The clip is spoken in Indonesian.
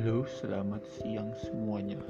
Halo, selamat siang semuanya.